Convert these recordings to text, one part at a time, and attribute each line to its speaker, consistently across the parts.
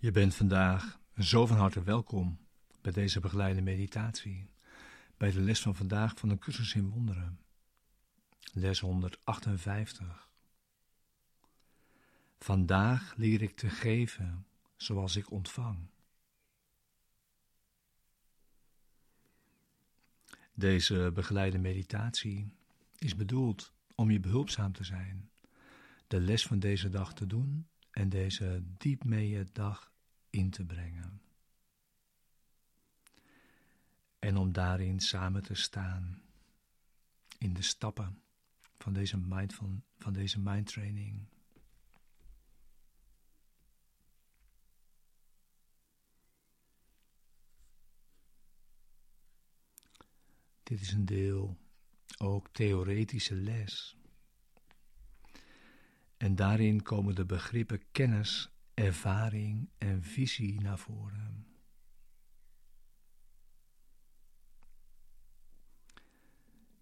Speaker 1: Je bent vandaag zo van harte welkom bij deze begeleide meditatie, bij de les van vandaag van de cursus in wonderen, les 158. Vandaag leer ik te geven zoals ik ontvang. Deze begeleide meditatie is bedoeld om je behulpzaam te zijn, de les van deze dag te doen en deze diep mee je dag in te brengen. En om daarin samen te staan in de stappen van deze, mind, van, van deze mindtraining. Dit is een deel ook theoretische les. En daarin komen de begrippen kennis, ervaring en visie naar voren.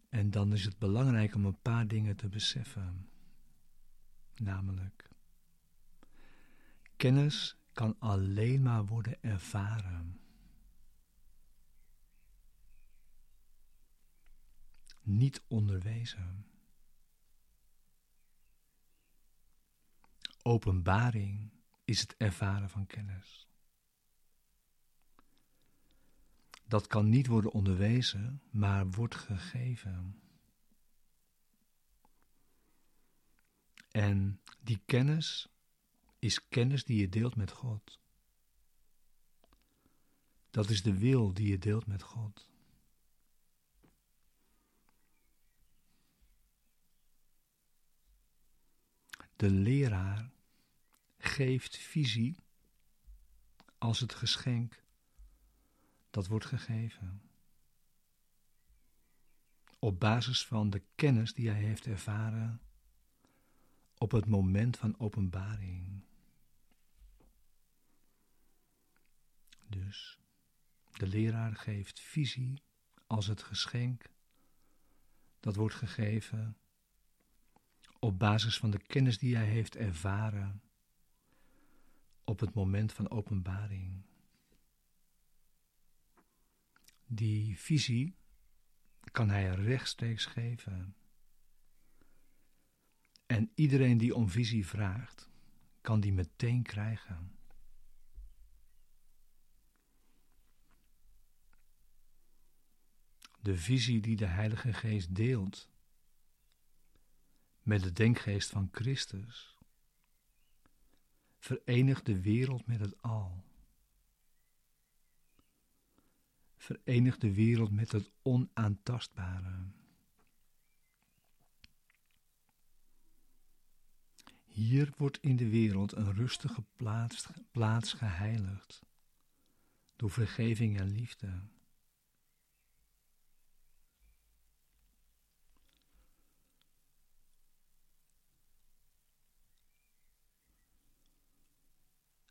Speaker 1: En dan is het belangrijk om een paar dingen te beseffen. Namelijk, kennis kan alleen maar worden ervaren. Niet onderwezen. Openbaring is het ervaren van kennis. Dat kan niet worden onderwezen, maar wordt gegeven. En die kennis is kennis die je deelt met God. Dat is de wil die je deelt met God. De leraar geeft visie als het geschenk dat wordt gegeven. Op basis van de kennis die hij heeft ervaren op het moment van openbaring. Dus de leraar geeft visie als het geschenk dat wordt gegeven op basis van de kennis die hij heeft ervaren op het moment van openbaring. Die visie kan hij rechtstreeks geven. En iedereen die om visie vraagt, kan die meteen krijgen. De visie die de Heilige Geest deelt met de denkgeest van Christus Verenig de wereld met het al. Verenig de wereld met het onaantastbare. Hier wordt in de wereld een rustige plaats, plaats geheiligd door vergeving en liefde.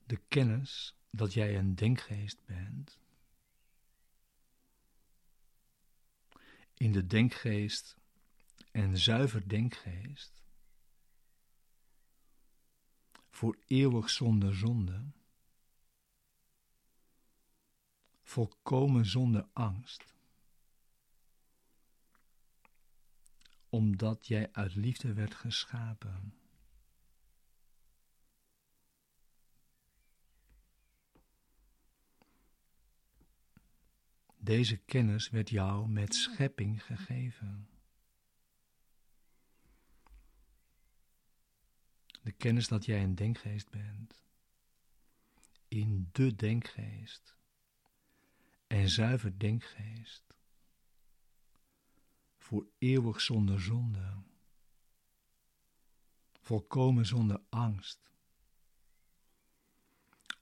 Speaker 1: De kennis dat jij een denkgeest bent. In de denkgeest en zuiver denkgeest, voor eeuwig zonder zonde, volkomen zonder angst, omdat jij uit liefde werd geschapen. Deze kennis werd jou met schepping gegeven. De kennis dat jij een denkgeest bent. In de denkgeest. En zuiver denkgeest. Voor eeuwig zonder zonde. Volkomen zonder angst.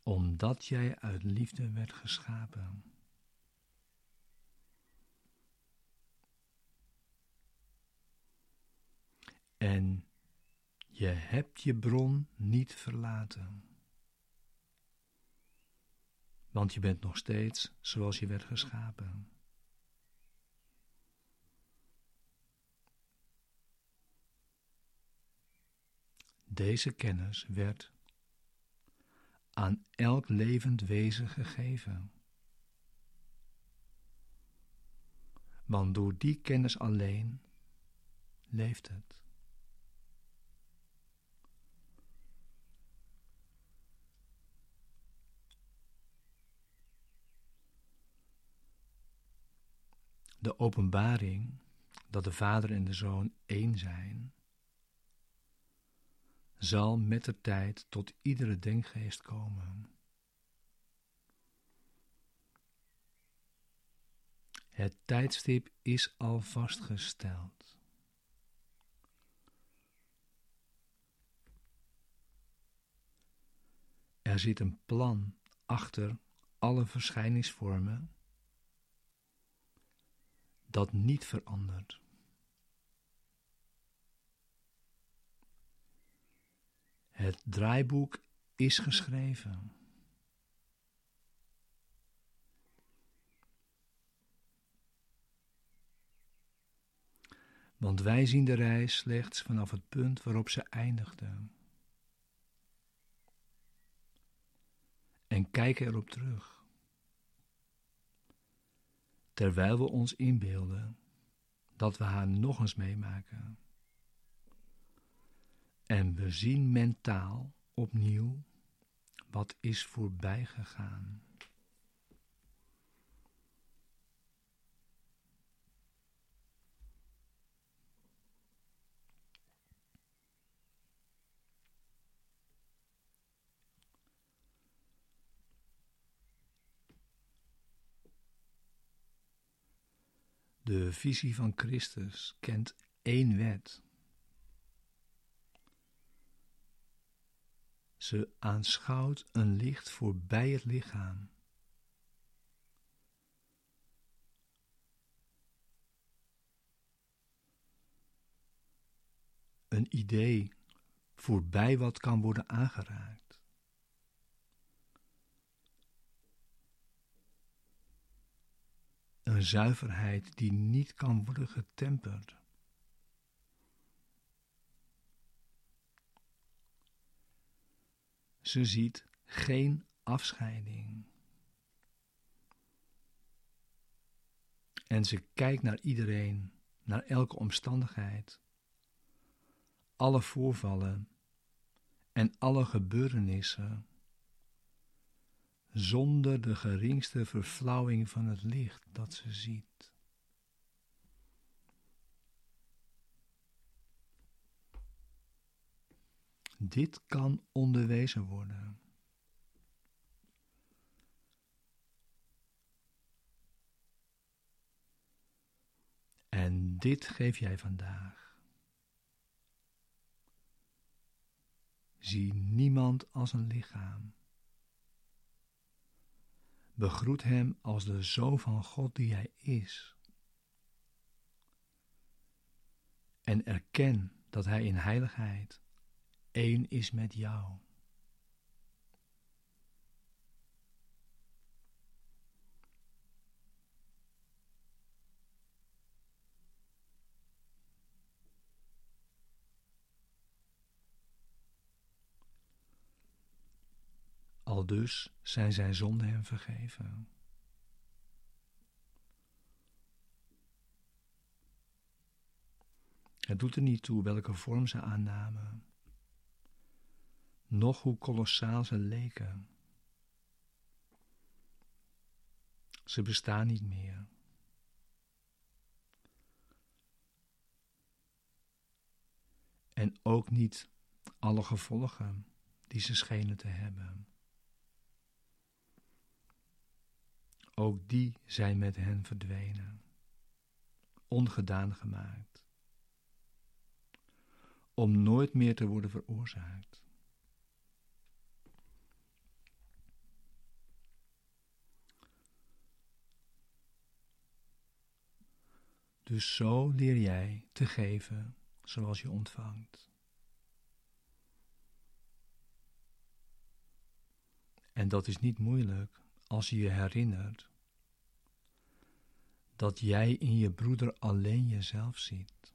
Speaker 1: Omdat jij uit liefde werd geschapen. En je hebt je bron niet verlaten. Want je bent nog steeds zoals je werd geschapen. Deze kennis werd aan elk levend wezen gegeven. Want door die kennis alleen leeft het. De openbaring dat de Vader en de Zoon één zijn, zal met de tijd tot iedere denkgeest komen. Het tijdstip is al vastgesteld. Er zit een plan achter alle verschijningsvormen dat niet verandert. Het draaiboek is geschreven. Want wij zien de reis slechts vanaf het punt waarop ze eindigde. En kijken erop terug. Terwijl we ons inbeelden dat we haar nog eens meemaken. En we zien mentaal opnieuw wat is voorbij gegaan. De visie van Christus kent één wet. Ze aanschouwt een licht voorbij het lichaam. Een idee voorbij wat kan worden aangeraakt. Zuiverheid die niet kan worden getemperd. Ze ziet geen afscheiding. En ze kijkt naar iedereen, naar elke omstandigheid, alle voorvallen en alle gebeurtenissen, zonder de geringste verflauwing van het licht dat ze ziet. Dit kan onderwezen worden. En dit geef jij vandaag. Zie niemand als een lichaam. Begroet hem als de Zoon van God die hij is. En erken dat hij in heiligheid één is met jou. Al dus zijn zijn zonden hem vergeven. Het doet er niet toe welke vorm ze aannamen nog hoe kolossaal ze leken. Ze bestaan niet meer. En ook niet alle gevolgen die ze schenen te hebben. Ook die zijn met hen verdwenen, ongedaan gemaakt, om nooit meer te worden veroorzaakt. Dus zo leer jij te geven zoals je ontvangt. En dat is niet moeilijk als je je herinnert dat jij in je broeder alleen jezelf ziet.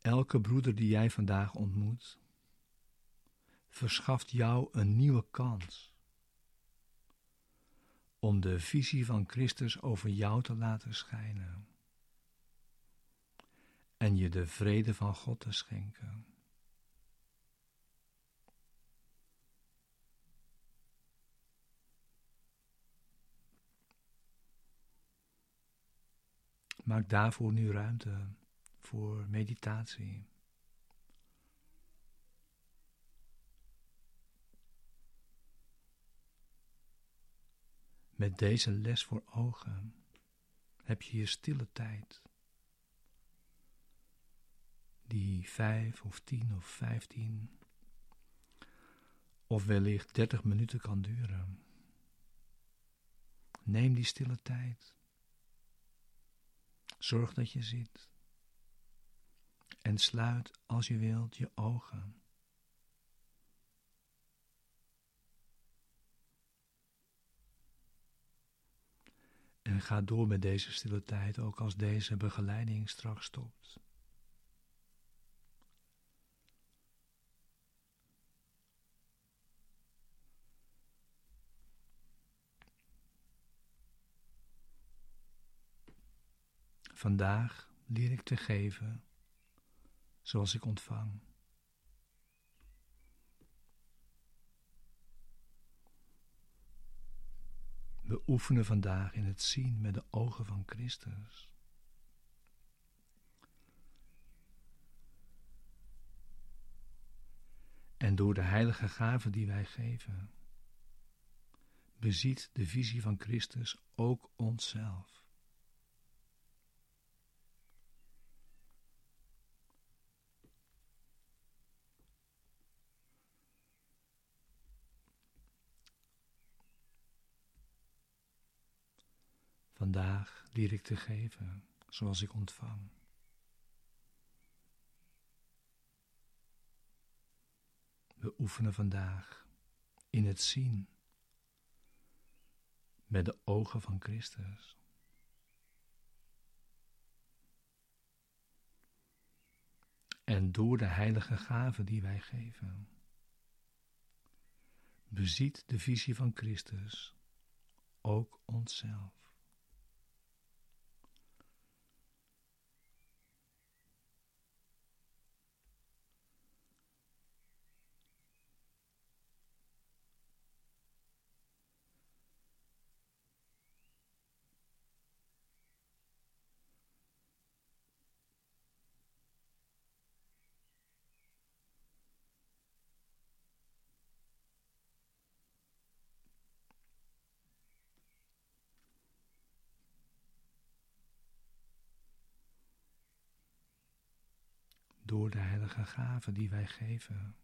Speaker 1: Elke broeder die jij vandaag ontmoet, verschaft jou een nieuwe kans om de visie van Christus over jou te laten schijnen en je de vrede van God te schenken. Maak daarvoor nu ruimte voor meditatie. Met deze les voor ogen heb je je stille tijd, vijf of tien of vijftien of wellicht dertig minuten kan duren. Neem die stille tijd. Zorg dat je zit. En sluit als je wilt je ogen. En ga door met deze stille tijd, ook als deze begeleiding straks stopt. Vandaag leer ik te geven zoals ik ontvang. We oefenen vandaag in het zien met de ogen van Christus. En door de heilige gaven die wij geven, beziet de visie van Christus ook onszelf. Vandaag ik te geven zoals ik ontvang. We oefenen vandaag in het zien met de ogen van Christus. En door de heilige gaven die wij geven, beziet de visie van Christus ook onszelf. Door de heilige gaven die wij geven.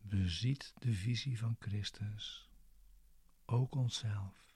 Speaker 1: Beziet de visie van Christus, ook onszelf.